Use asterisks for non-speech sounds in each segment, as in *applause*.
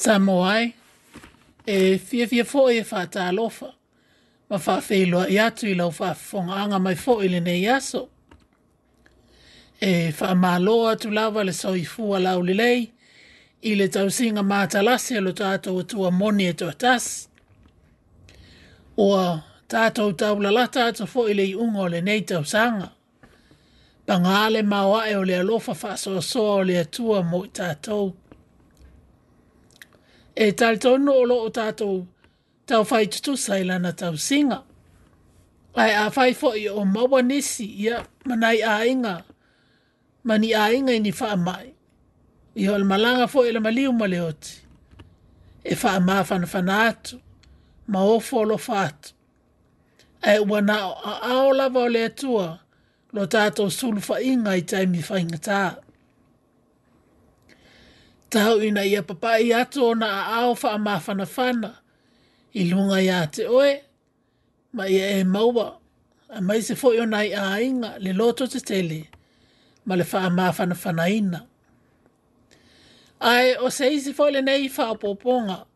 Samoai, e fia fia fo e wha tā lofa. Ma wha whiloa i atu i lau wha whonga anga mai fo i lene i aso. E wha mālo atu lawa le sau i fua lau li lei, i le tau singa mātalasi alo tātou tua moni e tua tas. Oa tātou tau lalata atu fo i le i ungo le nei tau sanga. Pangale mawae o le alofa wha soa soa o le atua mo i tātou e tal tonu o tātou tau whai tutu sai lana tau singa. Ai a whai fo i o maua nisi ia manai a inga, mani a inga ni wha mai. I ol malanga fo i la maliu male oti. E wha maa whana whana atu, ma o folo whātu. Ai ua na o a aola vau le atua, lo tātou sulu wha inga i taimi whaingataa. Tau ina ia papa i ato ona a ao wha ma whana whana. I lunga ia te oe, ma ia e maua. A mai se fwoi ona i a inga le loto te tele, ma le wha ma whana whana ina. Ai, o se isi fwoi le nei wha poponga.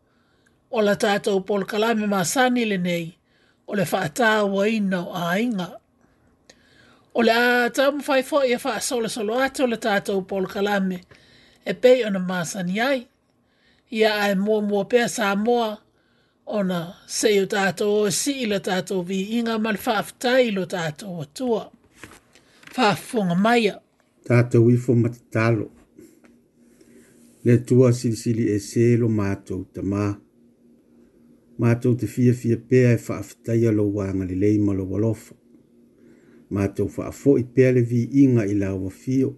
O la tātou pol kalame ma sani le nei, o le wha atāua ina o a inga. O le a tamu fai fwoi e wha asole solo ato le tātou pol kalame. O le tātou pol kalame e pei ona māsani yai Ia ai mo mua pēr sā moa ona seio tātou o si ila tātou vi inga mal whaafutai ilo tātou o tua. Whaafunga maia. Tātou ifo matatalo. Le tua silisili e selo mātou ta mā. Mātou te fia fia pēr e lo whaafutai alo wānga li leima lo walofa. Mātou whaafo i pēr le vi inga ila wa fio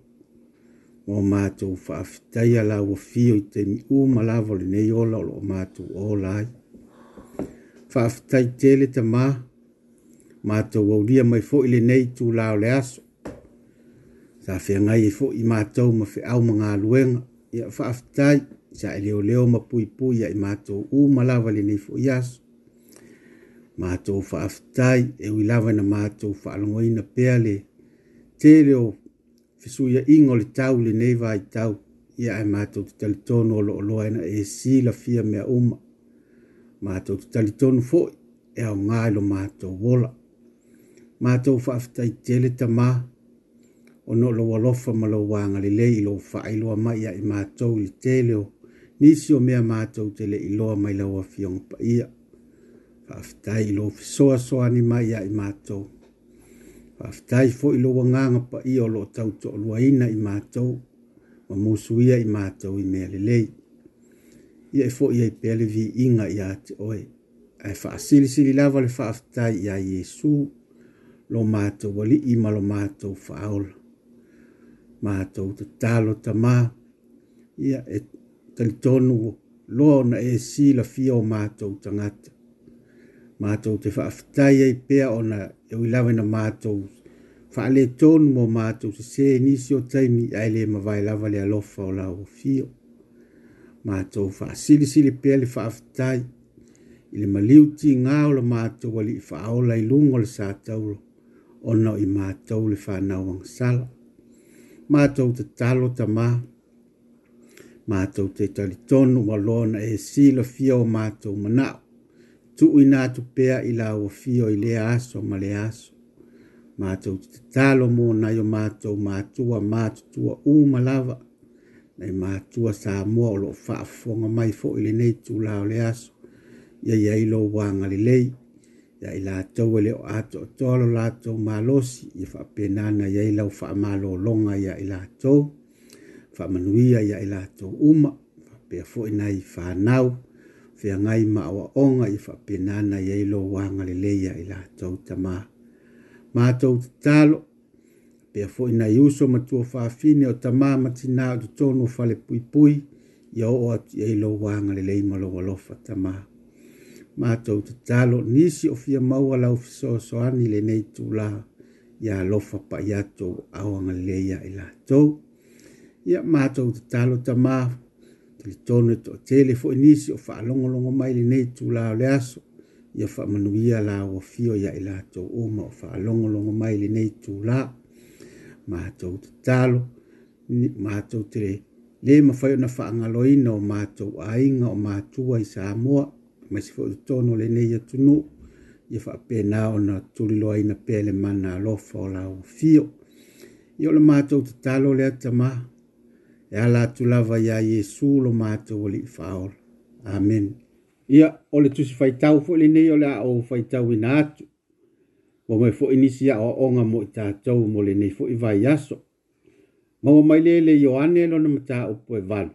o mātou whaafitai a lau fio i te mi uma lavo le nei ola o lo mātou o lai. Whaafitai tele ta mā, mātou au ria mai fo i le nei tū lau le aso. Sa whea ngai e fo i mātou ma whea au mga luenga, ia whaafitai sa e leo leo ma pui pui i mātou uma lavo le nei fo i aso. Mātou whaafitai e ui lava na mātou whaalongoina pēale, te leo te suia inga o le tau le nei vai tau ia e mātou te talitono o loo loa ina e si la fia mea uma mātou te talitono fo e au ngai lo mātou wola mātou whaafitai tele ta mā o no lo walofa ma lo wanga le lei lo whaailoa mai ia i mātou le tele o nisi o mea mātou te i iloa mai la fiong pa ia whaafitai lo fisoa soani mai ia i mātou faafetai foʻi lou agaga paia o loo tautoʻaluaina i matou ma musuia i matou i mea lelei ia e foʻi ai pea le viiga iā te oe ae faasilisili lava le faafetai iā iesu lo matou alii ma lo matou faaola matou tatalo tamā ia e talitonu loa ona e silafia o matou tagata matou te faafetai ai pea ona e o ilawe na mātou. Fa ale tonu mo mātou se se nisi o taimi a ele ma vai lava le alofa o lao fio. Mātou fa sili sili pele fa aftai. Ile maliuti ngā o la mātou wali i fa aola i lungo le sātauro. Ono i mātou le fa nao ang sala. Mātou te talo ta maa. Mātou te tali tonu wa lona e sila fio mātou manao tu i nga tu pea i la o fio i le aso ma le aso. Mātou te talo mō na yo mātou mātua mātutua u malawa. Nei mātua sa mua o lo whaafonga mai fo i le nei tu la o le aso. Ia ia i lo wanga le lei. Ia i la tau e le o ato o tolo la tau mālosi. Ia wha penana ia i lau wha mālo longa ia i la tau. Wha manuia ia i la tau uma. Pea fo i nei whanau. Pea fia ngai ma awa onga i fa penana ye lo wanga le leia i la tau tama. Ma tau talo, pe fo ina yuso ma tua fa fine o tama ma tina du tonu fa le pui pui i o o ati ye lo wanga le leima lo walofa tama. Ma tau talo, nisi o fia maua lau fiso so ani le nei tu la ya lofa pa yato awa ngale leia i la tau. Ia ma tau talo tama pitone to o tele fo inisi o faa longo longo mai li nei tu lao le aso ia fa manuia la o fio ia ila to uma fa faa longo longo mai li nei tu la mātou te talo mātou te le le mawhai o na faa ngaloina o mātou ainga o mātua i Samoa mai si fo tono le nei ia tunu ia faa pēna o na tuliloa ina pēle mana lo fo la o fio Yo le mātou te talo le atamaa e ala atu lava iā iesu lo matou alii faaola amen ia o le tusi faitau foʻi lenei o le a ou faitauina atu ua mai foʻi nisi aʻoaʻoga mo i tatou mo lenei foʻi vaiaso maua mai lē le ioane lona mataupu e valu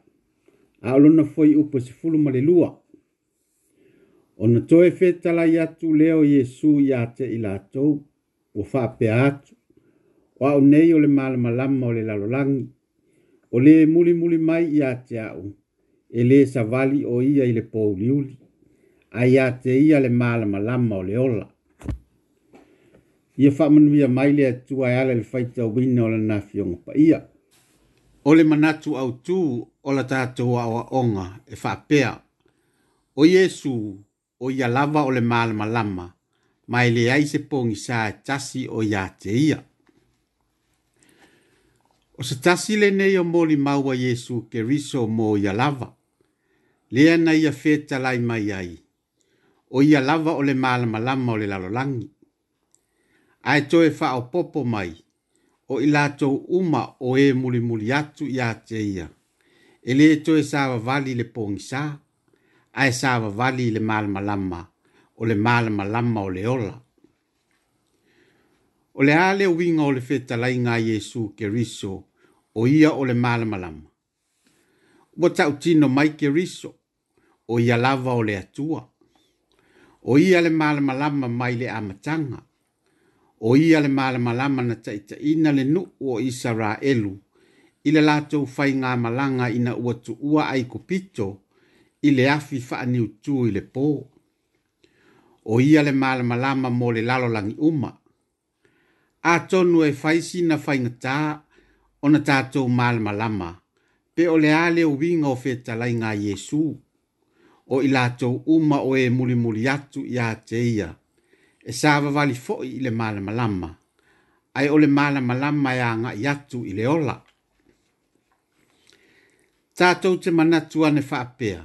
a o lona foi upu sefulu ma le lua ona toe fetalai atu lea o iesu iā te i latou ua faapea atu o aʻu nei o le malamalama o le lalolagi o le muli muli mai ia te au, e le sa vali o ia i le pouli uli, a ia te ia le malama lama o le ola. Ia whamanuia mai le atua e ala le faita wina o le nafionga pa ia. O le manatu au tū o la tātou awa onga e whapea. O Yesu o ia lava o le malama lama, mai le aise pōngi sa e tasi o ia te ia o se tasi lenei o moli maua iesu keriso mo ia lava lea na ia fetalai mai ai o ia lava o le malamalama o le lalolagi ae toe faaopoopo mai o i latou uma o ē e mulimuli atu iā te ia e lē toe sa vavali le pogisā ae sa vavali i le malamalama o le malamalama o le ola o le ale winga o le feta lai ngā Yesu ke riso o ia o le malamalam. Ua tau tino mai ke riso o ia lava o le atua. O ia le malamalama mai le amatanga. O ia le malamalama na taita ina le nuu o isa rā elu. I le lātou fai ngā malanga ina ua tuua ai kupito i le afi faani utu i le pō. O ia le malamalama mō le lalolangi umaa a tonu e faisi na faingata o na tātou malama pe ole ale o winga o whetalai ngā Yesu, o ilato uma o e muli muli atu i a te e sāwa wali fōi i le malamalama, ai ole le malamalama i e a ngā i atu i le ola. Tātou te manatu ane whaapea,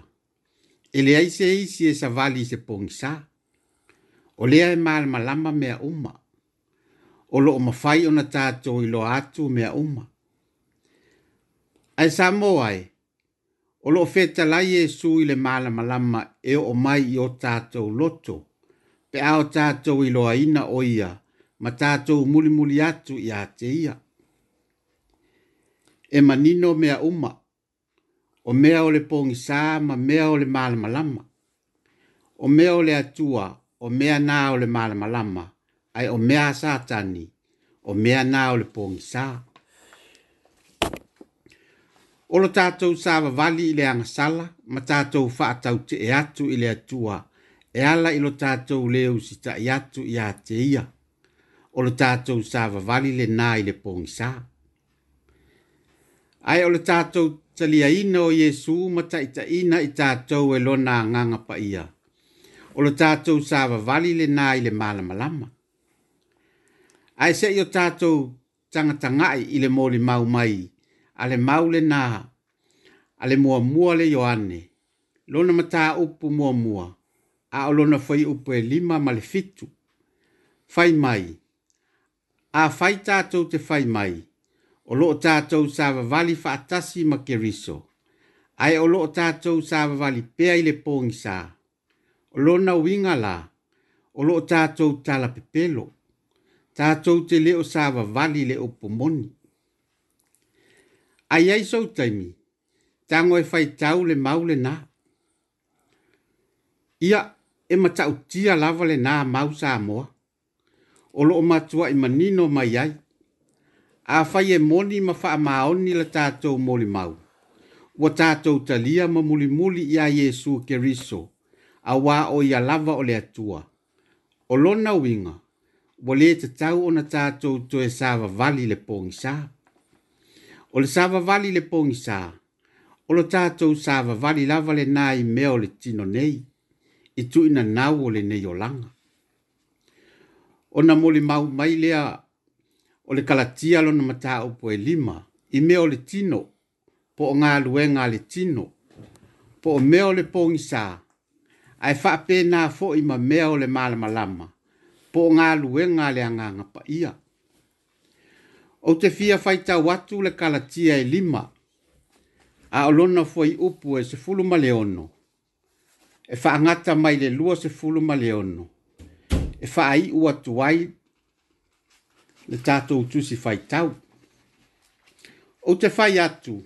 e le aise eisi e sa wali se pōngisā, o lea e malamalama mea uma, o loo mawhai o na tātou i lo atu mea uma. Ai sa mō ai, o loo feta lai e sui le mala malama e o mai i o tātou loto, pe ao tātou i loa ina o ia, ma tātou muli muli atu i a te ia. E manino mea uma, o mea o le pōngi sā ma mea o le mala malama, o mea o le atua, o mea nā o le mala malama, lama ai o mea satani, o mea nā o le pōngi sā. O lo tātou sāwa wali i le angasala, ma tātou whaatau te e atu i le atua, e ala i lo tātou leo si ta i atu i a te ia. O lo tātou sāwa wali le nā i le pōngi sā. Ai o lo tātou talia ina o Jesu ma ta i ta ina i tātou e lona nganga pa ia. O lo tātou sāwa wali le nā i le malamalama ai se yo tato changa tanga i ile moli mau mai ale maule na ale mua mua le yoane lona mata upu mua mua a lona fai upu e lima male fai mai a fai tato te fai mai o lo tato sa vali fa atasi ma ai o lo tato sa vali pe ai le pongsa o lona wingala o lo tato tala pepelo pe tātou te leo sāwa wali le opo moni. Ai ai sou taimi, tango e fai tau le mau nā. Ia e matau tia lava le nā mau sā moa. O loo matua i manino mai ai. A fai e moni ma faa maoni la tātou moli mau. Wa tātou talia ma muli muli ia Yesu keriso. riso. A wā o ia lava o le atua. O lona winga wo te tau ona tātou to e sāwa wali le pōngi sā. O le sāwa wali le pōngi sā, o lo tātou sāwa wali lava le nā i mea le tino nei, i tu ina nāu o le nei o langa. O na mo mau mai lea, o le kalatia lona mata upo e lima, i mea le tino, po o ngā luenga le tino, po o mea le pōngi sā, ai whaapē nā fo i ma mea o le malamalama. Mala po ngā lue ngā lea ngā ngapa ia. O te fia whaita watu le kalatia e lima, a olona fwai upu e se fulu ma leono. E whaangata mai le lua se fulu ma leono. E whaai ua tuai le tātou tusi whaitau. O te whai atu,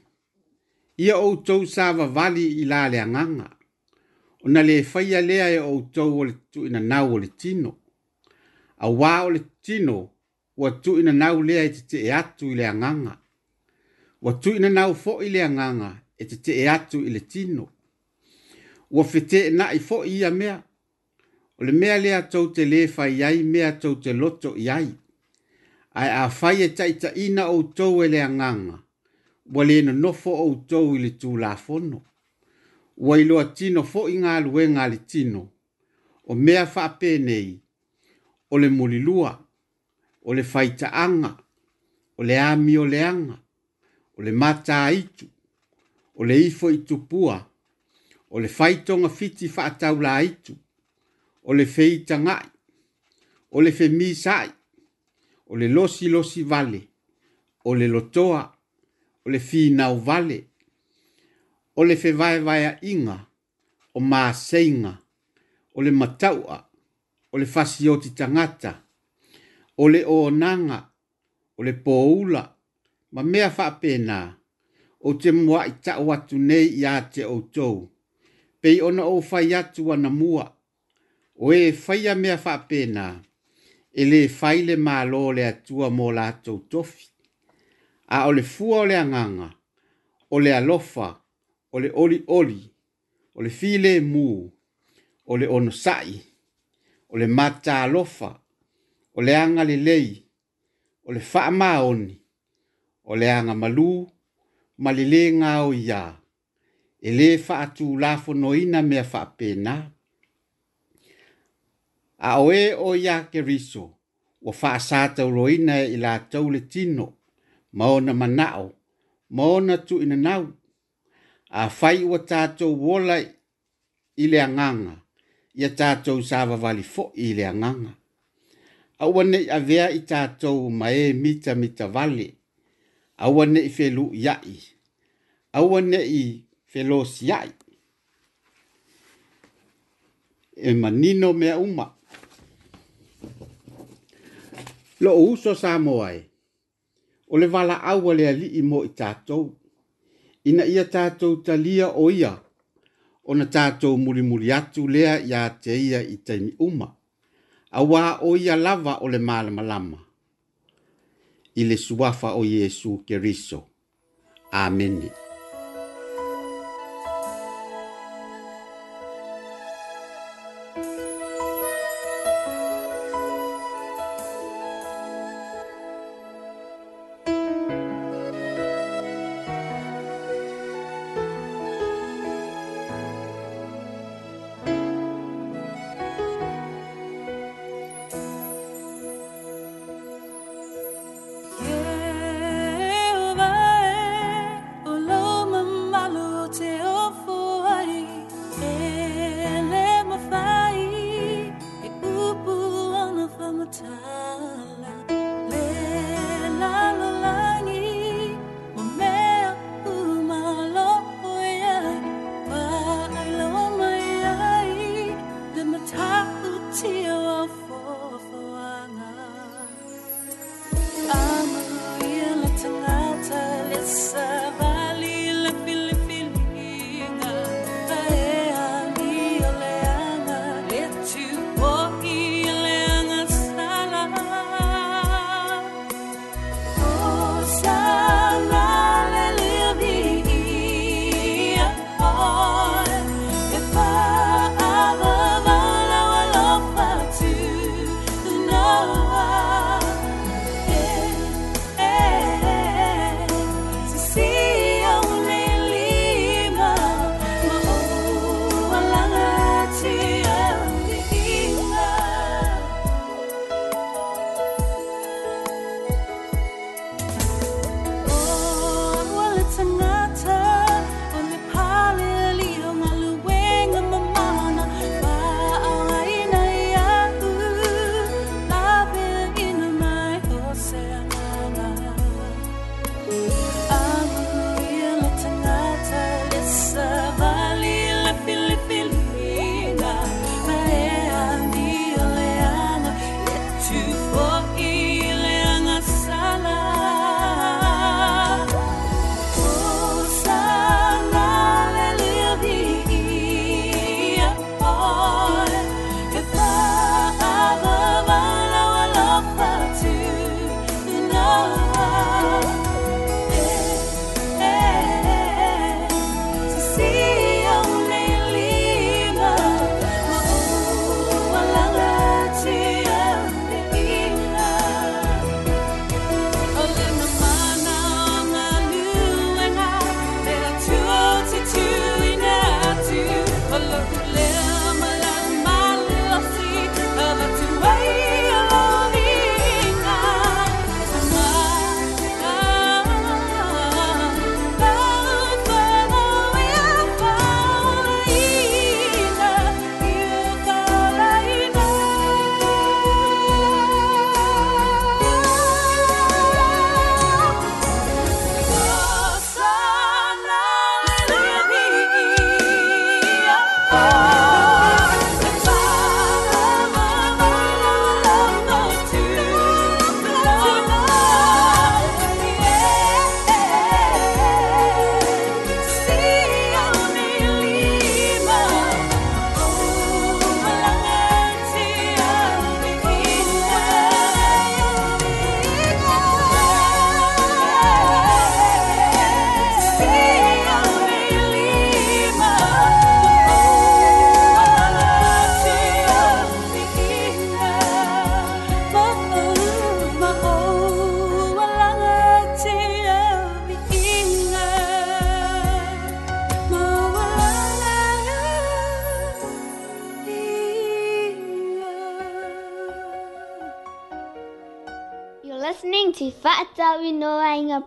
ia o tau sāwa vali i lā leanganga. O na le whaia lea e o tau o le tu ina nau o le tino a wao le tino wa tu ina nau lea e te e atu i le anganga. Wa tu ina nau fo i le anganga e te e atu i tino. Wa fete e na i fo i mea. O le mea lea tau te lefa i ai mea tau te loto i ai. a fai e taita ina o tau e le anganga. Wa le na nofo o tau i le la fono. Wa ilo a tino fo i ngā luenga le tino. O mea fa pe o le molilua, o le faitaanga, o le ami o le anga, o le mata itu, o le ifo itupua, o le faitonga fiti faataula itu, o le feitangai, o le femisai, o le losi losi vale, o le lotoa, o le finau vale, o le fevaevaea inga, o maaseinga, o le mataua, o le fasi o tangata, ole le o nanga, o poula, ma mea whapena, o te mua i tau atu nei i te o tou, i ona o fai atu ana mua, o e fai a mea whapena, e le whai le malo le atua mō la tau tofi, a ole le fua o le anganga, o alofa, ole oli oli, ole file mu, ole le ono sai, o le mata alofa, o le anga le lei, o le faa maoni, o le anga malu, ma le le nga o ia, e le faa tu lafo no ina mea faa pena. A oe o ia ke riso, o faa sa tau lo ina e la tau le tino, maona manao, maona tu ina nau, a fai ua tatou wola i le anganga, ia tātou sāwawali fo i le anganga. A wane i avea i tātou mae mita mita vale. A wane i felu iai. A wane i felos iai. E manino mea uma. Lo uso sa moae. O le wala awa le ali i mo i tātou. Ina ia tātou talia o ia. O ia ona tātou muri muri atu lea ia te ia i teimi uma. A wā o ia lava o le mālama lama. I le suafa o Yesu Keriso. Amen. Amen.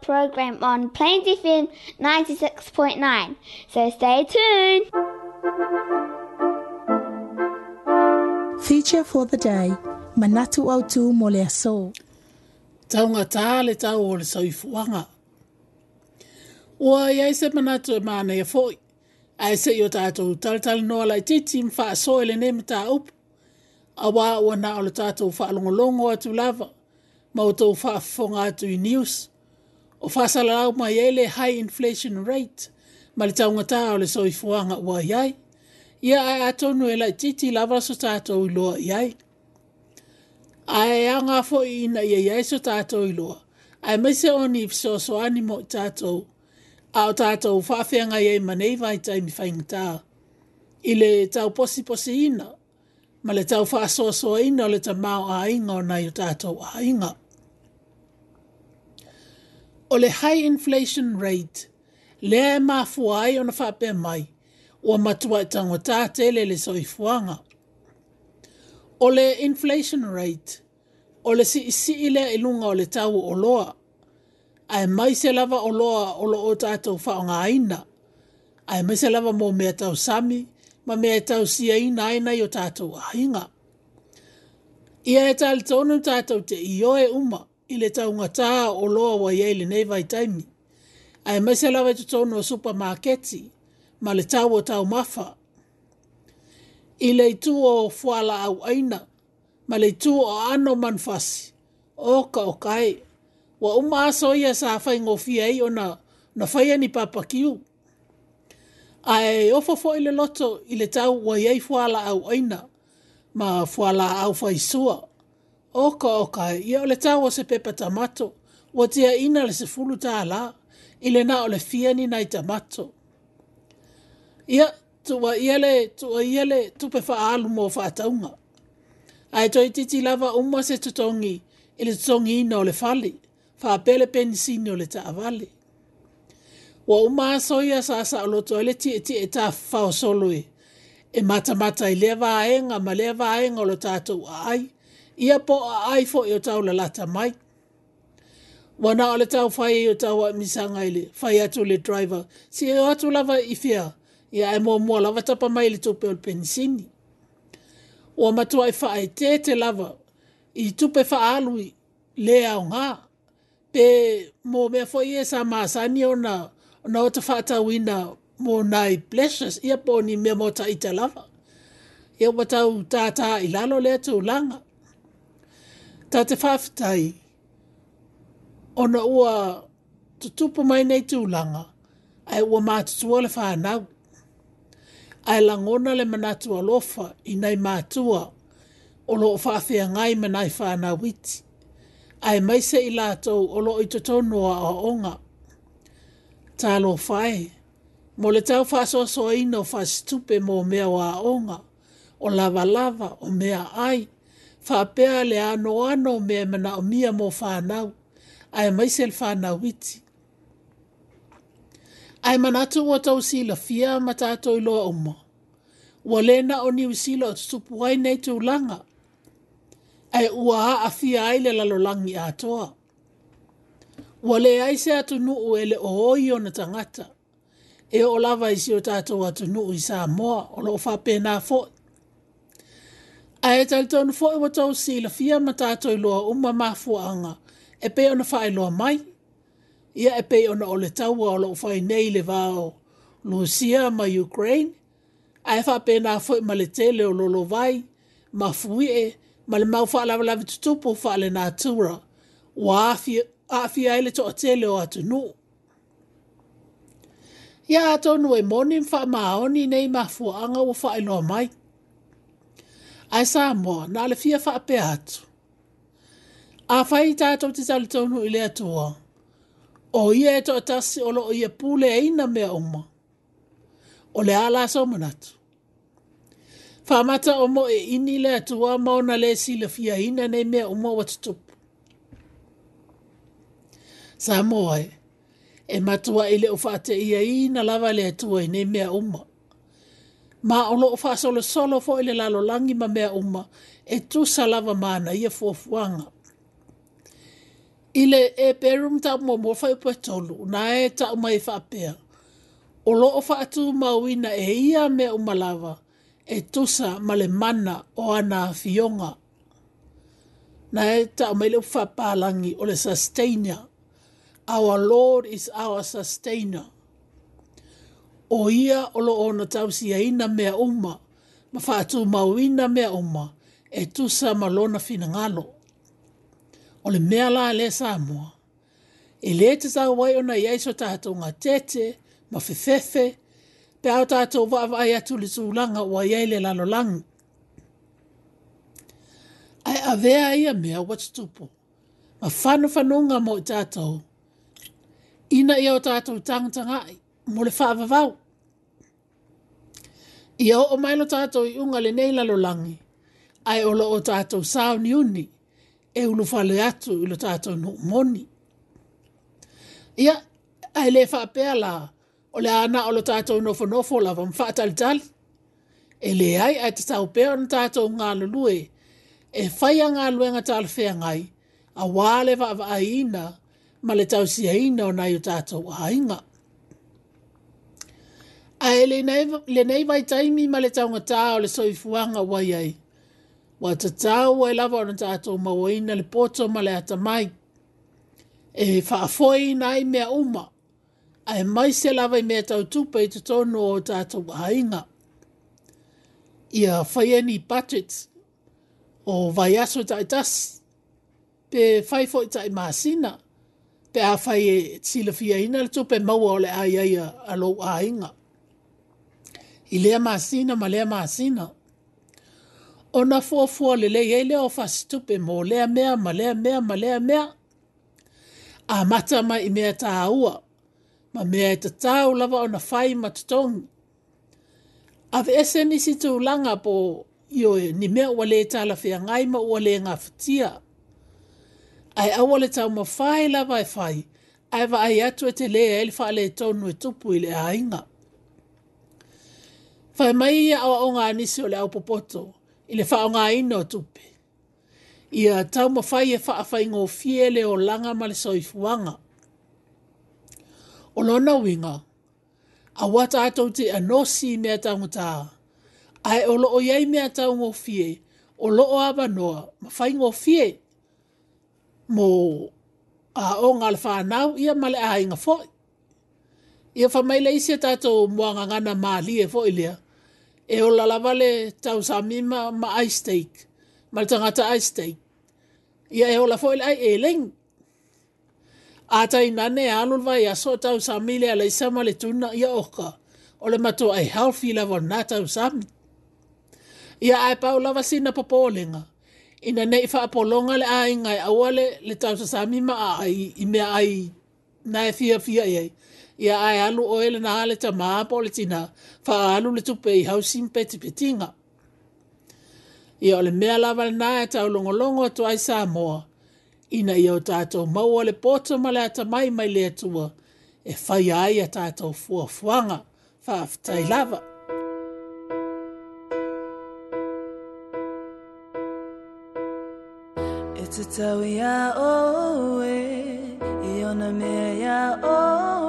program on Plains FM 96.9. So stay tuned. Feature for the day, Manatu Autu Mole Aso. Taunga tā le tau o le saifuanga. Ua i aise manatu e mānei e foi. Aise i o tātou taratari noa lai titi mwha aso e le nemi tā upu. A wā ua nā o le tātou wha alongolongo atu lava. Mau tau wha fonga atu i news o fasalalau mai ele high inflation rate ma le taugatā o le soifoaga ua i ai ia ae atonu e laʻitiiti lava so tatou iloa i ai ae aga foʻi ina ia i ai so tatou iloa ae maise oni i fesoasoani mo i tatou a o tatou faafeagai ai manei vaitaimi faigatā i le tauposiposiina ma le tau faasoasoaina o le tamao aiga ona i o tatou aiga o le high inflation rate le ma fuai ona fa pe mai o matua e tango ta tele le soifuanga o le inflation rate o le si si ile ilunga o le tau o loa ai mai se lava o loa o loo o tato fa nga aina ai mai se lava mo mea tau sami ma mea tau si ina nai nai o tato ainga ia e tal tonu tato te i e uma i le taunga tā o loa wa iei le nei vai taimi. Ai mai se lawe tu tono supermarketi, ma le tau o tau mafa. I le itu o fuala au aina, ma le itu o ano manfasi, o ka o kai, wa uma aso ia sa fai ngofia i ona na fai ni papakiu. Ai ofofo i le loto i le tau wa iei fuala au aina, ma fuala au fai oka oka e ia o le tau se pepa tamato, o tia ina le se fulu tā la, i le na o le fiani nai tamato. Ia, tua iele, tua iele, tupe wha alu mo wha A Ai toi titi lava umwa se tutongi, i le tutongi ina o le fali, wha pele pensini o le ta avali. Wa umwa soia sa sa o loto ele ti e ti e ta fao solo e, e mata mata i lewa aenga, ma lewa aenga o lo tātou a aia ia po a ai fo yo tau la lata mai. Wana ole tau fai yo tau a misanga ili, fai atu le driver, si yo atu lava i fia, ia e mua mua lava tapa mai li tupe ol pensini. Wa matua i faa i te te lava, i tupe faa alui le au ngā, pe mō mea fo i e sa maasani o na, na o te whātau i na mō nai pleasures, ia po ni mea mō ta i te lava. Ia wa tau tātā i lalo lea tū langa. Tā te whaafitai, ona ua tutupu mai nei tūlanga, ai ua mātutua le whānau, ai langona le manatua lofa i nei mātua, o loo whaafia ngai manai whānau iti, ai maise i lātou o loo i tutonua o onga. Tā lo whae, mo le tau whāsoa soa ino whāsitupe mō mea wā onga, o lava lava o mea ai whapea le ano ano me mana o mia mo whanau, ai mai sel whanau iti. Ai manatu o tau sila fia matato i loa umo. Wa lena o niu sila o tupu ai nei tu langa. Ai ua a a fia ai le lalolangi a toa. Wa le ai se atu nuu ele o oio na tangata. E o lava isi o tato atu nuu i sa moa o lo fapena fote. A e tali tonu fo e watau si la fia matato i loa umma mafu anga. E pe ona fa loa mai. Ia e pe ona ole taua o loo fai nei le vao. Lusia ma Ukraine. A e fa pe na fo i maletele o lolo vai. Ma fui e ma le mau fa la la tutupu fa le na tura. O a fi a ele to a tele o atu nu. Ia atonu e moni mfa maoni nei mafu anga o fa i loa mai. Ia ai sa mo na le fia fa pe atu a fai ta to ti sal to nu ile atu o ye to ta o lo ye pule ai na me o e mo o le ala so monat fa mata o mo e ini le atu a mo le si le fia ina ne mea o mo wat sa mo e matua ile o fa te ia ina lava le atu e ne me o mo ma o lo fa solo solo fo ile la lo langi ma mea uma e tu salava mana ia fo fuanga ile e perum ta mo mo fa po tolu na e ta uma e fa pe o lo fa tu ma wina e ia me uma lava e tu sa male mana o ana fionga na e ta uma le fa pa langi o le sustainer our lord is our sustainer o ia o lo o na tausi a ina mea uma, ma whaatū mau ina mea uma, e tusa ma lona fina ngalo. O le mea la le sa mua. E le te tau wai ona iai so tātou ngā tete, ma whiwhewhe, pe au tātou wa avai atu le tūlanga o iai le lalo langu. Ai avea ia mea watu tupu, ma whanu whanunga mo i tātou. Ina ia o tātou ai, mo le whaavavau. Ia o mailo tātou i unga le nei lo langi, ai o lo o tātou sāo ni uni, e ulu le atu i lo tātou no moni. Ia, ai le whaapea la, o le ana o lo tātou nofo nofo la vam whaatalitali, e le ai ai te tau pēr na tātou ngā lulue, e whaia ngā luenga tāle whea ngai, a wāle wa ina, ma le tau sia ina o nai o tātou a inga ae lenei vaitaimi ma le taugatā o le soifuaga wai ai ua tatau ai lava ona tatou mauaina le poto ma le atamai e faafoina nai mea uma ae maise lava i mea tautupa i totonu o tatou ahaiga ia faiani patrit o vaiaso tas. pe fai foʻi taʻimasina pe a fai e silafiaina le tupe maua o le aiaia a lou ahaiga i lea masina ma lea masina. O na fua fua le lei ei leo fa stupe mo lea mea ma lea mea ma lea mea. A mata mai i mea ta aua. Ma mea e tatau lava o na fai ma tutongi. A ve ese nisi tu langa po yo ni mea ua le tala fea ngai ma ua le ngā futia. Ai awa le tau ma fai lava e fai. Ai va ai atu e te lea e le fa le tonu e tupu i le ainga fa mai ia awa o ngā nisi o le au popoto, i le whaonga ino tupe. Ia tau ma fai e whaafai ngō fiele o langa ma le soifuanga. O lona winga, a wata atou te anosi mea tangutā, ai o loo iai mea tau ngō fie, o loo aba noa, ma fai ngō fie, Mo a o ngā le nau ia ma le ainga fōi. Ia whamaila mai a tātou mua ngangana mā lia fōi lea, e o lalawa le tau sa mima ma ice steak. Ma le tangata ice steak. Ia e o la foil ai e leng. A tai nane e alul vai aso tau sa mile a leisa ma le tuna ia oka. O le mato ai healthy level na tau sa Ia ai pau lava sina popo olenga. Ina nei fa apolonga le ai ngai awale le tau sa sa mima a ai i mea ai na e fia fia iei ia ai alu o le na le tamaa po le tina faaalu le tupe i hausim petipetiga ia o le mea lava o longolongo taulogologo atu ai sa ina ia o tatou maua le poto ma le atamai mai le atua e faia ai a tatou fuafuaga faafetai lava e tatau ia oue i ona mea ia oue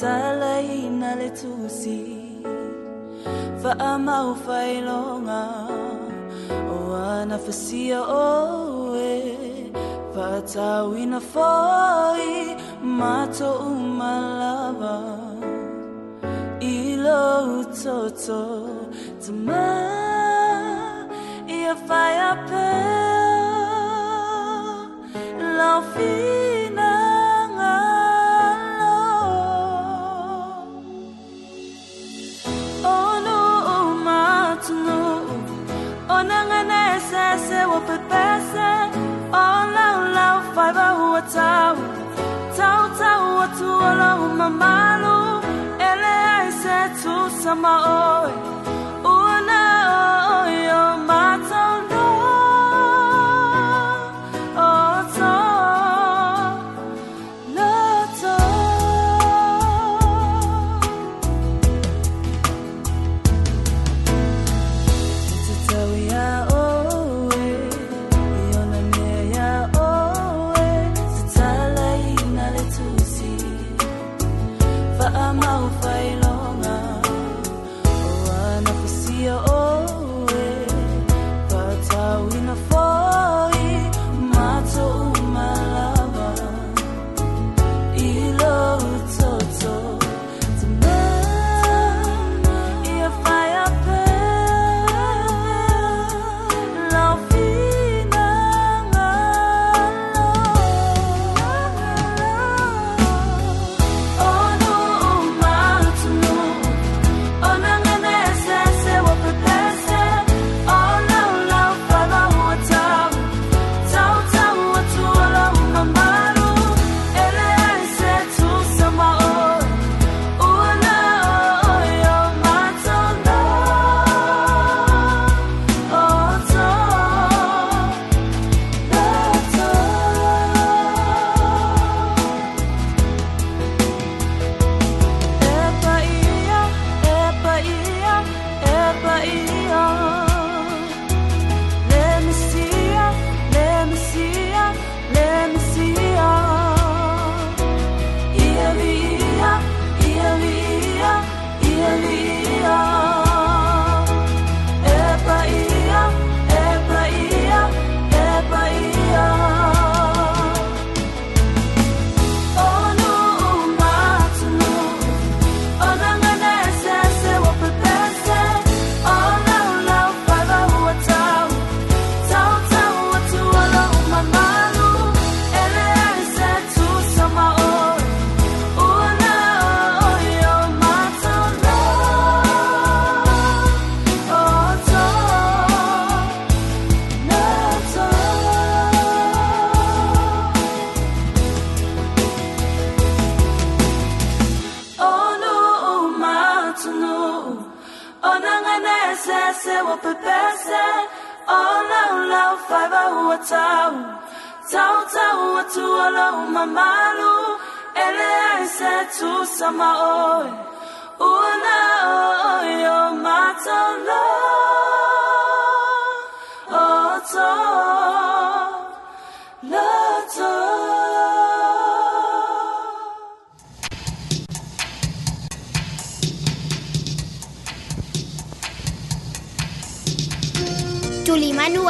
tsalai na le va fa ama o fa ilonga o ana fa sia o e foi mato umalava ilo to to tama ia fa ia pe nga nesa se wopepesa O oh, lau lau faiva ua tau Tau tau atu ala umamalu Ele aise tu sama oi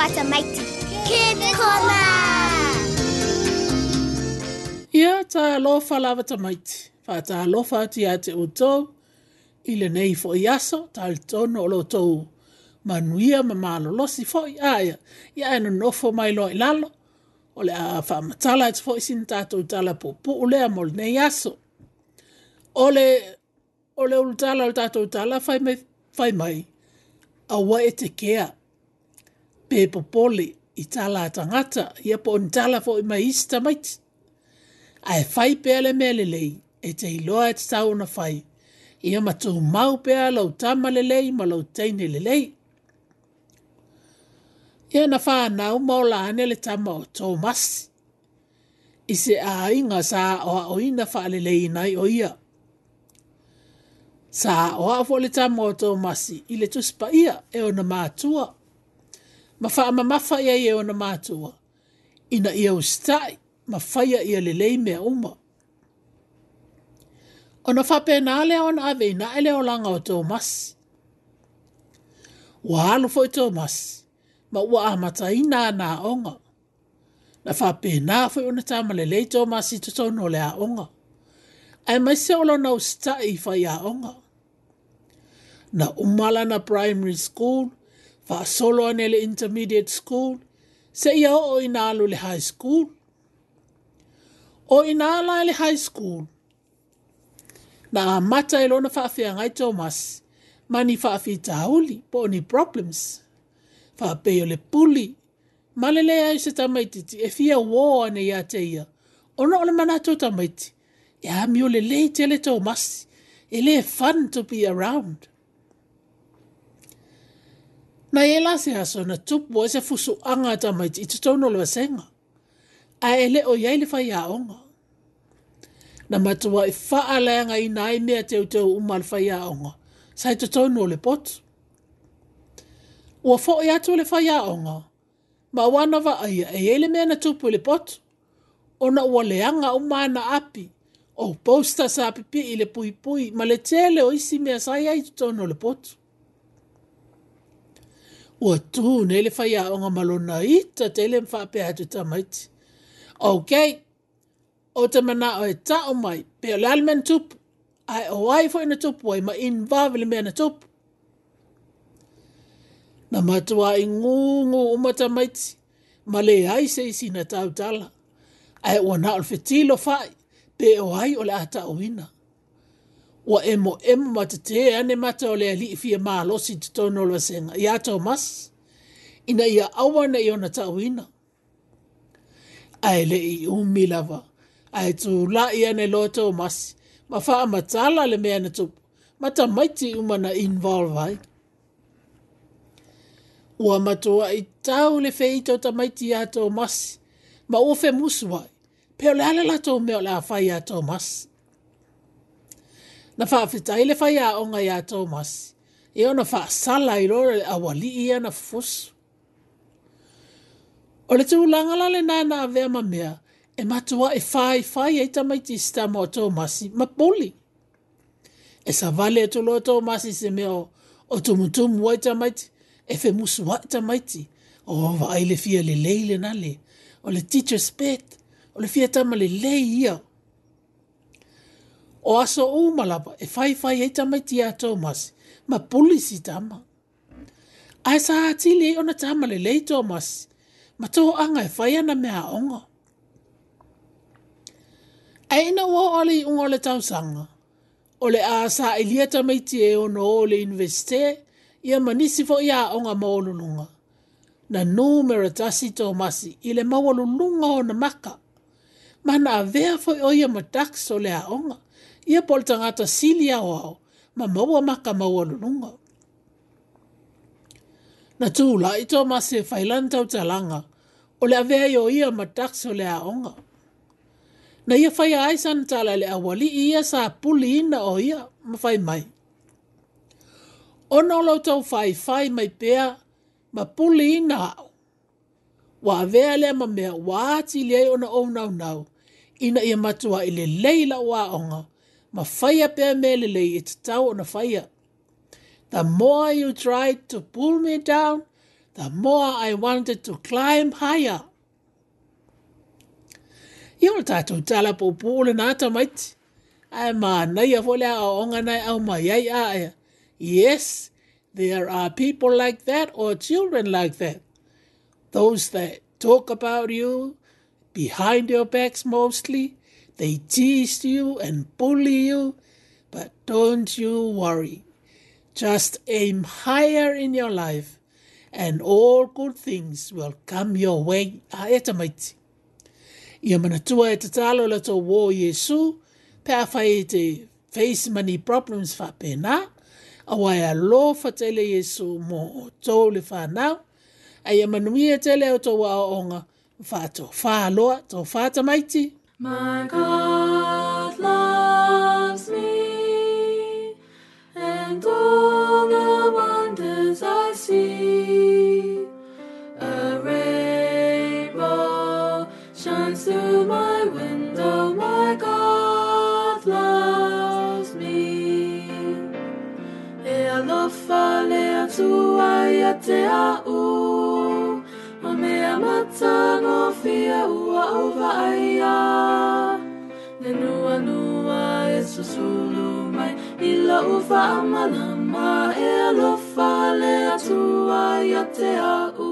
tuata maiti. Kēne kona! Ia ta alofa lava maiti. Fa ta alofa ati a te utou. Ile nei fo i aso, ta alitono olo tou. Manuia ma malolosi fo i aia. Ia eno nofo mai loa i lalo. Ole a fa matala et fo i sin tatou tala po po ulea mol nei aso. Ole, ole ulu tala ulu tatou tala fai mai. mai. Awa e te Awa e te kea pepo poli i tala tangata ia po on tala fo i mai ista mait. Ai fai pe ale mele lei e te iloa e tau na fai. Ia matou mau pe ala o tama le lei ma lau teine le lei. Ia na faa nau maula ane le tama o tō masi. I se a inga sa o a oina faa le lei nai o ia. Sa o a fo le tama o tō masi i le tuspa ia e o na mātua ma fa ma ma fa ia ia e ona matua ina ia ustai ma fa ia ia le lei me uma ona fa pe na le ona ave na e ele o langa o to wa halu fo Thomas ma wa amata ina na onga na fa pe na fo ona ta ma le lei to mas to to le a onga ai ma se ona no ustai fa ia onga na umala na primary school Wha solo ane le intermediate school. Se ia o inalo le high school. O inala e le high school. Na mata e lona whaafia ngai Thomas. Mani whaafi tahuli po ni problems. Whaapeo le puli. Malele ai se tamaititi e fia wō ane ia te ia. Ono ole manato tamaiti. Ia e miole le te le Thomas. E le fun to be around na e la se aso na tupu e se fusu anga ta mai ti tono lo e senga. A e o yei le fai a Na matua e wa faa le anga i nai mea teo teo umma le fai a onga. Sa e tono le potu. Ua fo i e atu le fai a onga. Ma wana va aia e yei le na tupu le potu. Ona ua le anga o mana api. O posta sa api pi i le pui pui. Ma le tele o isi mea sa yei tono le potu ua tū, nei le whai aonga malona i ta te ele mwhape hatu tamaiti. Ok, o te mana o e ta o mai, pe o le alimena tupu, ai o ai fo ina tupu ai ma in vavili mea na tupu. Na matua i ngū ngu ngu umata maiti, ma le ai se i na tau tala, ai o na o le fai, pe o ai o le ata o ina ua emo emo ma te te ane mata o le ali i fia maa losi te tono lewa senga. Ia tau mas, ina ia awa na iona tau ina. Ae le i umi lava, ae tu la i ane loa tau mas, ma faa matala le mea na tupu, ma ta maiti umana involvai. Ua matua i tau le feito ta maiti ia tau mas, ma ufe musuai, peo le ala la tau mea le afai ia tau masi na fa fa ile fa ya onga ya Thomas e ona fa sala i lor awali ia na fus o le tu langa la le nana ave ma mea e matua e fai fai e ta mai tista mo Thomas ma poli e sa vale tu lo Thomas se meo o tu mutu mo e ta e fe musu wa ta mai ti o va ile fia le leile na le o le teacher's pet o le fia ta ma le leia o aso o malapa e fai fai e tama ti a Thomas ma polisi tama ai sa ti le ona tama le le Thomas ma to anga e fai ana mea ongo. ai na wo ole un le tau sanga ole a sa e lia tama ti e ono ole investe ia manisi fo ia onga mo lununga na no meritasi Thomas ile mawalo lunga ona maka mana vea fo oia ma tax ole a onga ia pol tangata sili au au, ma maua maka maua lununga. Na tū la ito ma se failantau talanga, o le avea yo ia ma taksa o le aonga. Na ia fai san tala le awali ia sa puli ina o ia ma fai mai. O nolo tau fai fai mai pea ma puli ina au. Wa avea lea ma mea wāti lea ona o nau nau ina ia matua ile leila o aonga. fire bear mele le its tail tau the fire. The more you tried to pull me down, the more I wanted to climb higher. I ona tātou tala po pūle nā tamaiti. Ai mānai a fole a onga nai au mai ai aia. Yes, there are people like that or children like that. Those that talk about you behind your backs mostly they tease you and bully you, but don't you worry. Just aim higher in your life, and all good things will come your way. Ae tamaiti. Ia manatua e tatalo la tō wō Yesu, pe a whai te face money problems pena, a wai a lō whatele Yesu mō o tō le whanau, a ia manuia tele o tō wā onga, whā tō whāloa, tō whātamaiti. maiti. My God loves me, and all the wonders I see. A rainbow shines through my window. My God loves me. E alofa le atua ia te au, ma mea matango fia ua ova ai enua nua e susulu mai e alofa le atua i a te au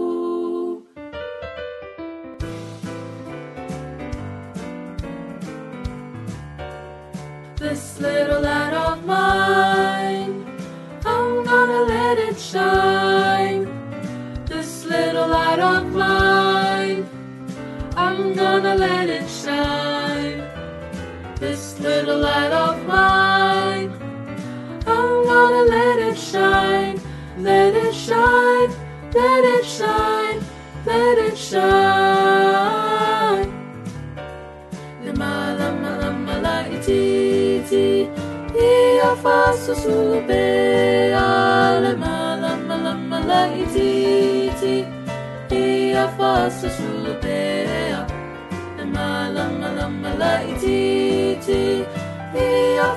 This little light of mine, I'm gonna let it shine. This little light of mine, I'm gonna let little light of mine. I'm gonna let it shine, let it shine, let it shine, let it shine. למעלה מעלה איתי איתי, היא עפה סוסוביה. למעלה מעלה איתי איתי, היא עפה סוסוביה ititi ia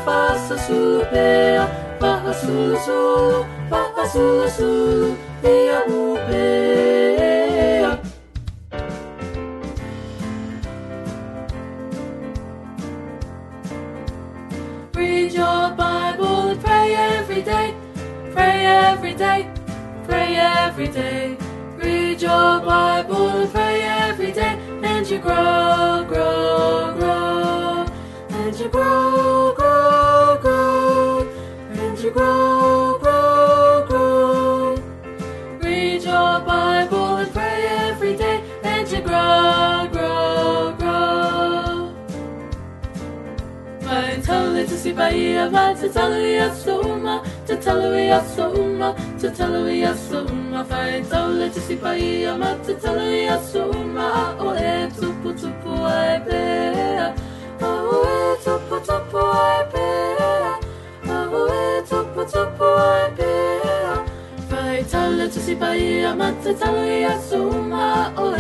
Read your Bible and pray every day pray every day pray every day read your Bible and pray every day and you grow you grow, grow, grow, and you grow, grow, grow. Read your Bible and pray every day, and you grow, grow, grow. a Maitale tusibaia, maitale asuma, tatale asuma, tatale a Maitale tusibaia, maitale asuma, oe tupu tupu aipea. tupu tupu anyị pera ahụhụ tupu tupu anyị pera faịtalụ tụsịbaghị ya ma o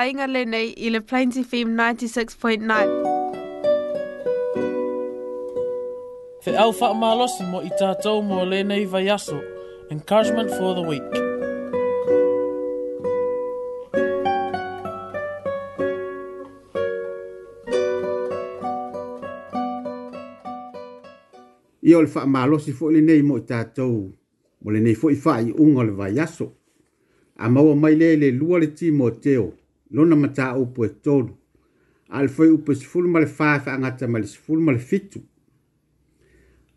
a ile plainti film 96.9. Te au wha malosi mo i tātou mo lenei vai aso. Encouragement for the week. Ia o le wha malosi fo i lenei mo i tātou mo lenei fo i wha i le vai aso. A maua mai le le lua le ti mo teo. Lona mata upo e tonu. Alfoi upo e sifulu ma fafa angata ma sifulu ma fitu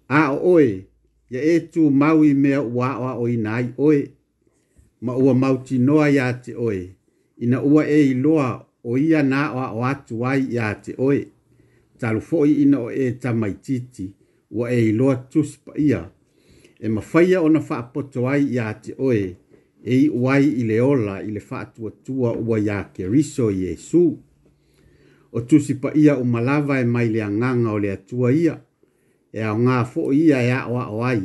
a o oe, ia e tu maui mea ua oa o inai oe, ma ua mauti noa ia te oe, ina ua e iloa o ia na oa o atu ai ia te oe, talu foi ina o e tamaititi, ua e iloa tuspa ia, e mawhaia o na whaapoto ai ia te oe, e i uai i ola ile le whaatua tua ua ia ke riso Yesu. O tusipa ia umalava e mai le anganga ole le atua ia, e a ngā fo ia e a oa o ai,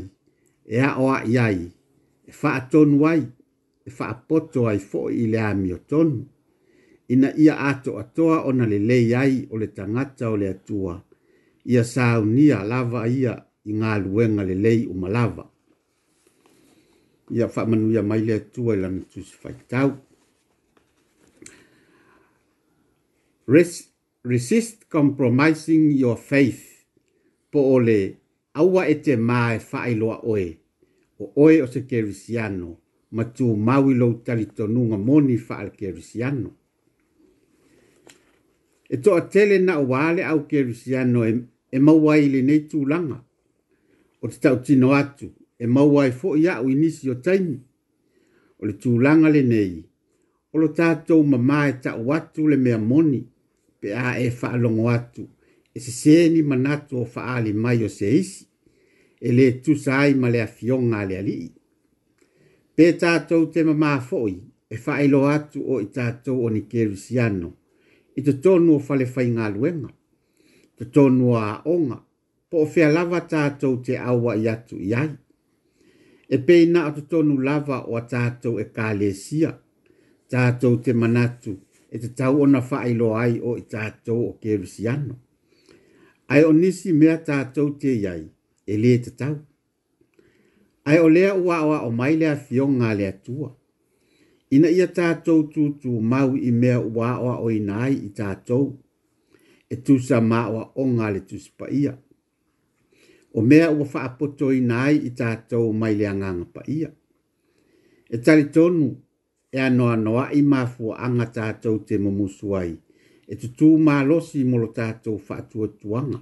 e a oa i ai, e wha a tonu ai, e wha a poto ai fo i le ami o tonu, ina ia ato atoa o na le lei ai o le tangata o le atua, ia sa unia lava ia i ngā luenga le lei o malava. Ia wha manu ia mai le atua i lana tusi fai tau. resist compromising your faith po ole aua e te mae whaeloa oe, o oe o se kerisiano, ma tū maui lou tali tonunga moni whaal kerisiano. E to a tele na wale au kerisiano e, e mawai le nei tūlanga, o te tau tino atu, e mawai fo ia u inisi o taimi, o le tūlanga le nei, o lo tātou mamae ta o atu le mea moni, pe a e whaalongo atu, e se se ni manatu o faali mai o se isi, e le tu sai ma le afionga le alii. Pe tātou te mamā fōi, e whaelo atu o i tātou o ni kerusiano, i te tonu o fale whai ngā luenga, te tonu a onga, po o fea lava tātou te awa i atu i ai. E peina o te tonu lava o a tātou e kā le sia, tātou te manatu e te tau ona whaelo ai o i tātou o kerusiano ai o nisi mea tātou te iai, e le te tau. Ai o lea ua oa o mai lea fio ngā lea tua. Ina ia tātou tūtū mau i mea ua oa o inai i tātou, e tūsa māua o ngā le tūsipa ia. O mea ua whaapoto inai i tātou mai lea nganga pa ia. E tali tonu, e anoa noa i mafua anga tātou te mumusuai, e tutu mālosi mo lo tātou whaatua tuanga,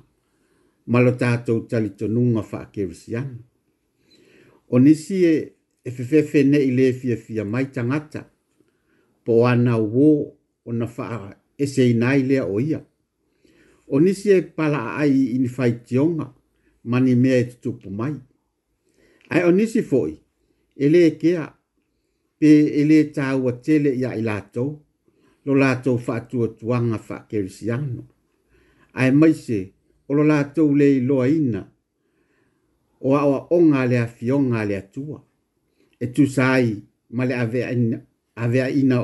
ma lo tātou tali tonunga whaakerisianga. O nisi e e fefefe ne i fia fia mai tangata, po ana uo o na e se inai lea o ia. e pala ai i ni fai tionga, mani mea e tutupu mai. Ai o foi, e le e pe e le tāua tele ia lo lato fa tu tuanga fa kersiano ai mai se o lo lato le lo o awa onga le afionga le atua e tu sai ma ave ave ina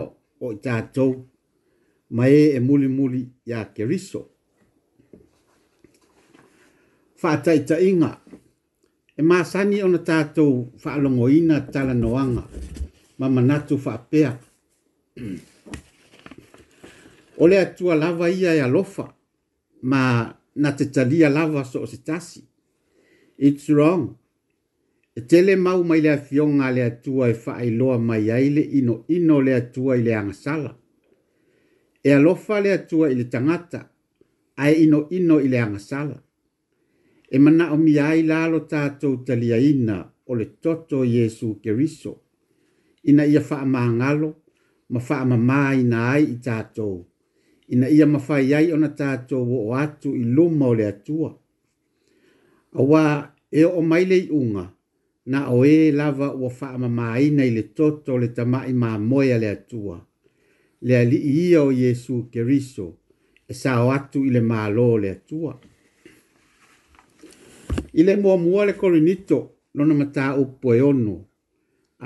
o tato ma e, e muli muli ya keriso fa tai inga e ma sani ona tato fa longoina tala noanga ma manatu fa pea *clears throat* ole le atua lava ia e alofa ma na te talia lava so o se tasi. It's wrong. E tele mau mai le afionga le atua e faa loa mai aile ino ino le atua i le angasala. E alofa le atua i tangata ai ino ino i le angasala. E mana o miai lalo tātou talia ina o le toto Yesu Keriso. Ina ia faa maangalo ma faa mamai na ai i tātou. ina ia mafai ai ona tatou oo atu i luma o le atua auā e oo mai le iʻuga na o ē e lava ua faamamāina i le toto o le tamaʻi mamoe a le atua le ali'i ia o iesu keriso e sao o atu i le mālō o le atua i le muamua le korinito lona mataupu e ono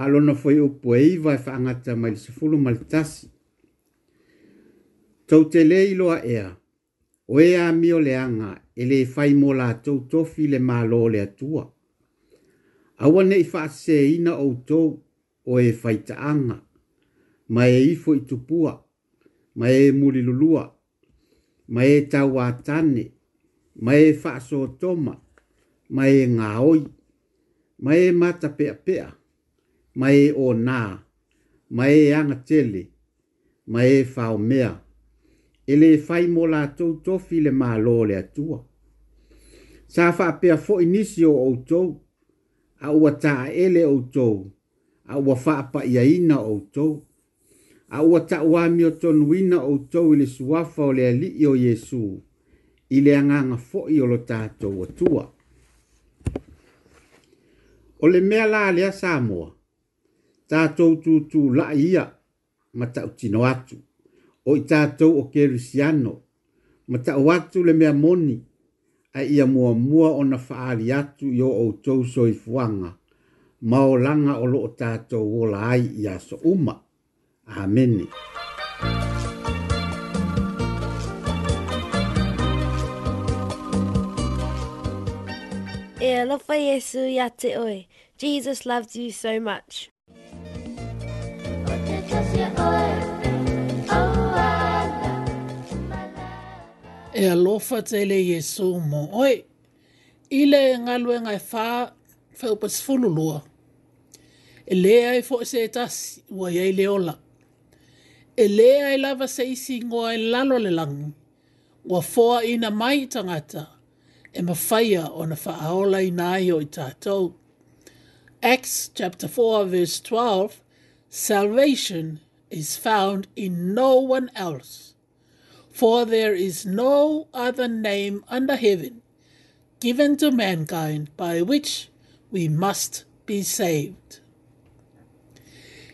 a lona foi upu e iva e faagata mai le sefulu ma le tasi Tau te lei loa ea, o ea mi o leanga e le fai mo la tau tofi le mā lo le atua. Awa nei wha se ina o tau o e fai taanga, ma e ifo i tupua, ma e muri lulua, ma e tau atane, ma e wha so toma, ma e ngā oi, ma e mata pea pea, ma e o nā, ma e anga tele, ma e whao mea e le fai mo la tou tofi le ma lo le atua. Sa fa pe fo inisi o ou tou, a ua ta ele ou tou, a ua fa pa iaina ou tou, a ua ta ua mi o tonuina ou tou ili suafa o le ali o Yesu, ili anganga fo i o lo tatou atua. O le mea la lea Samoa, tatou tutu la ia, mata utino atu o i tātou o kerusiano, ma ta watu le mea moni, a ia mua mua o na whaari atu i o outou soi fuanga, ma o langa o loo tātou o la ai i aso uma. Amene. E alofa Yesu ya te oe. Jesus loves you so much. O te tasia oe. e alofa te le Yesu mo oi. Ile le ngalue ngai wha whau pasifulu lua. E lea e fwoi se e tasi ua iei le ola. E lea e lava se isi ngoa e lalo le langu. Ua fwoa ina mai tangata e mawhaia o na wha aola i nai o i tātou. Acts chapter 4 verse 12 Salvation is found in no one else. For there is no other name under heaven given to mankind by which we must be saved.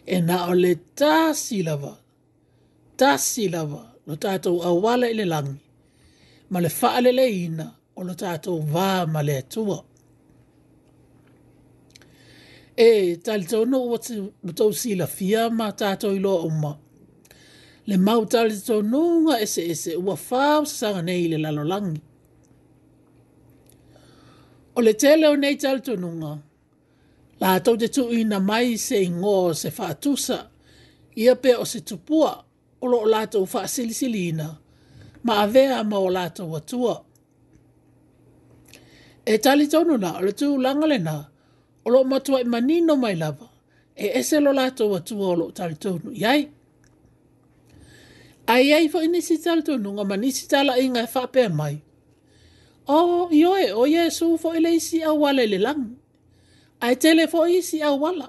E na o e le ta silava, ta silava, no tato awala ile langi, ma le faa le le ina, o no tato va ma le atua. E tal tono o tau sila fia ma tato ilo o maa, le mau tō nunga ese ese ua whāo sanga nei le lalolangi. O le te leo nei tali tō nunga, la tau te tui na mai se ingo se whātusa, ia pe o se tupua o lo o lātou wha silisilina, ma a vea ma o lātou atua. E tali tonu na, o le tū langa le na, o lo matua i manino mai lava, e ese lo lātou atua o lo tali tonu, iai? Iai? Ai ai fo ini si tala tu nunga mani si tala inga e whape mai. O oh, ioe o oh, Yesu fo ele isi au wale le lang. Ai tele fo isi au wala.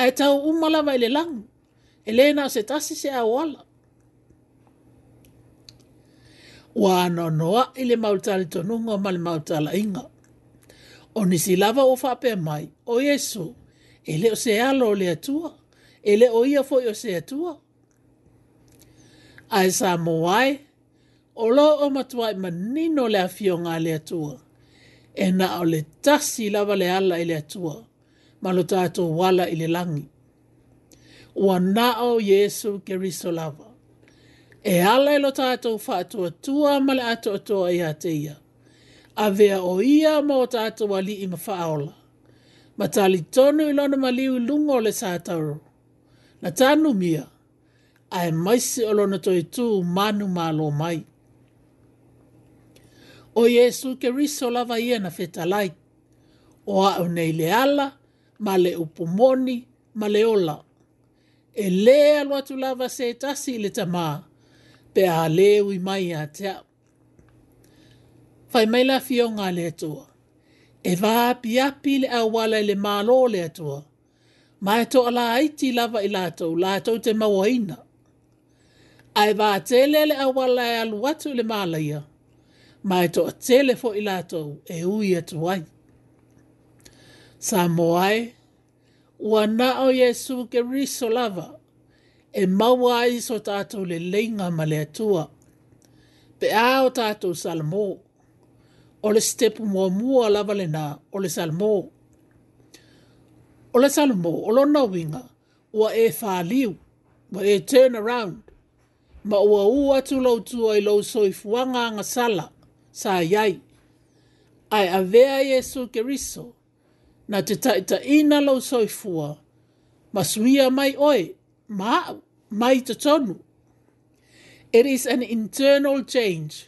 Ai tau umala vai le lang. Ele na se tasi se au wala. Wa no noa ile mautala tu nunga mani mautala inga. O nisi lava o whape mai. O Yesu ele o se alo le atua. Ele o ia fo o se atua. Ai sa moai, o lo o matuai e manino le a le atua. E na o le tasi lava le ala i le atua, ma lo tatou wala i le langi. Ua naʻo Yesu keriso lava. E ala e lo tatou whātua tua ma le ato iā i te ia. A vea o ia ma o tātou ali i faaola Ma tali tonu i lona maliu lungo le sātauro. Na tanu mia. ae maisi o lona i tū manu mālo mai. O Yesu ke riso lava ia na fetalai, o a o nei le ala, ma le upomoni, ma le ola. E le alo atu lava se tasi le tamā, pe a le ui mai a tea. Fai maila fio ngā le atua, e vā api api le awala le mālo le atua, ma e to ala aiti lava i lātou, lātou te mawaina ae vatele le auala e alu atu i le malaia ma e toʻatele foʻi latou e ui atu ai sa mo ae ua naʻo iesu keriso lava e maua ai so tatou leleiga ma le atua pe a o tatou salamō o le setepu muamua lava lenā o le salamō o le salamō o lona uiga ua e faliu ua e turn around ma ua ua atu loutua i lou nga agasala sa iai ae avea iesu keriso na te taʻitaʻina lou soifua ma mai oe ma aʻu mai totonu it is an internal change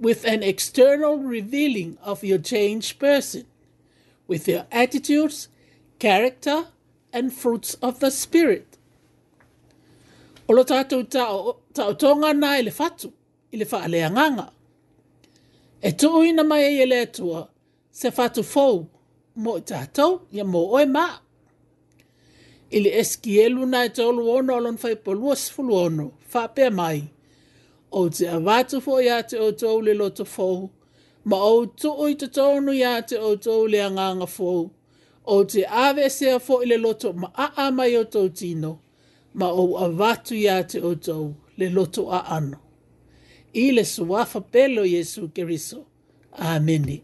with an external revealing of your changed person with your attitudes character and fruits of the spirit o lo tau tonga tōnga nā ele fatu, ele wha alea nganga. E tuu ina mai e ele atua, se fatu fōu, mo i tātou, ia mō oe mā. Ile eski elu nā e tōlu ono alon fai polua sifulu ono, whāpea mai. O te avatu fō ya te o le loto fōu, ma o tuu i te tōnu ia te o le anganga fōu. O te awe sea fō ile loto ma a mai o tōu ma o avatu ya te oto le loto a ano. I le suafa pelo Yesu Keriso. Amen. Amen.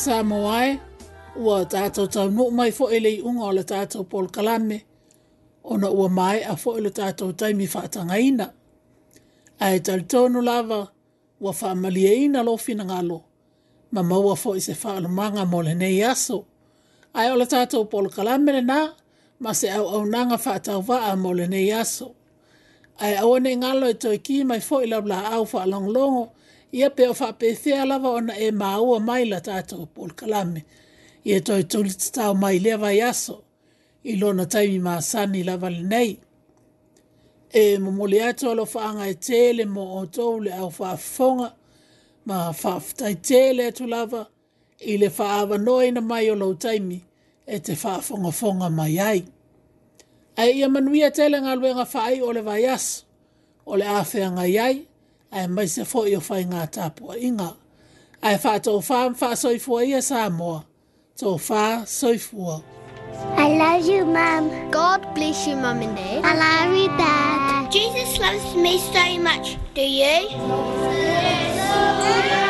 sa moae ua tātou tau nuu mai fo ele unga o le tātou Paul Kalame o na ua mai a fo ele tātou taimi whaatanga ina. A e tali tōnu lava ua whaamalia ina lo fina ngalo ma maua fo i se whaalumanga mo le nei aso. A e o le tātou Paul Kalame le nā ma se au au nanga whaatau waa mo le nei aso. A e awane ngalo e toi ki mai fo ele la au whaalongolongo longo ia pe o whapethe alawa ona e maua o la tātou Paul Kalame. Ia toi tuli te tau mai lea vai aso, i lona taimi maasani la vale nei. E mumuli ato alo whaanga e tele mo o tou le au whaafonga, ma whaafutai tele atu lava, i le whaava noina mai o lau taimi, e te whaafonga fonga mai ai. Ai ia manuia tele ngā luenga whaai o le vai aso, o le awhea ngai ai, ae maise foʻi o faiga tapuaʻiga ae faatofā mafaasoifua ia sa moa tofā soifua I love you, Mom. God bless you, Mom and Dad. I love you, Dad. Jesus loves me so much. Do you? Yes.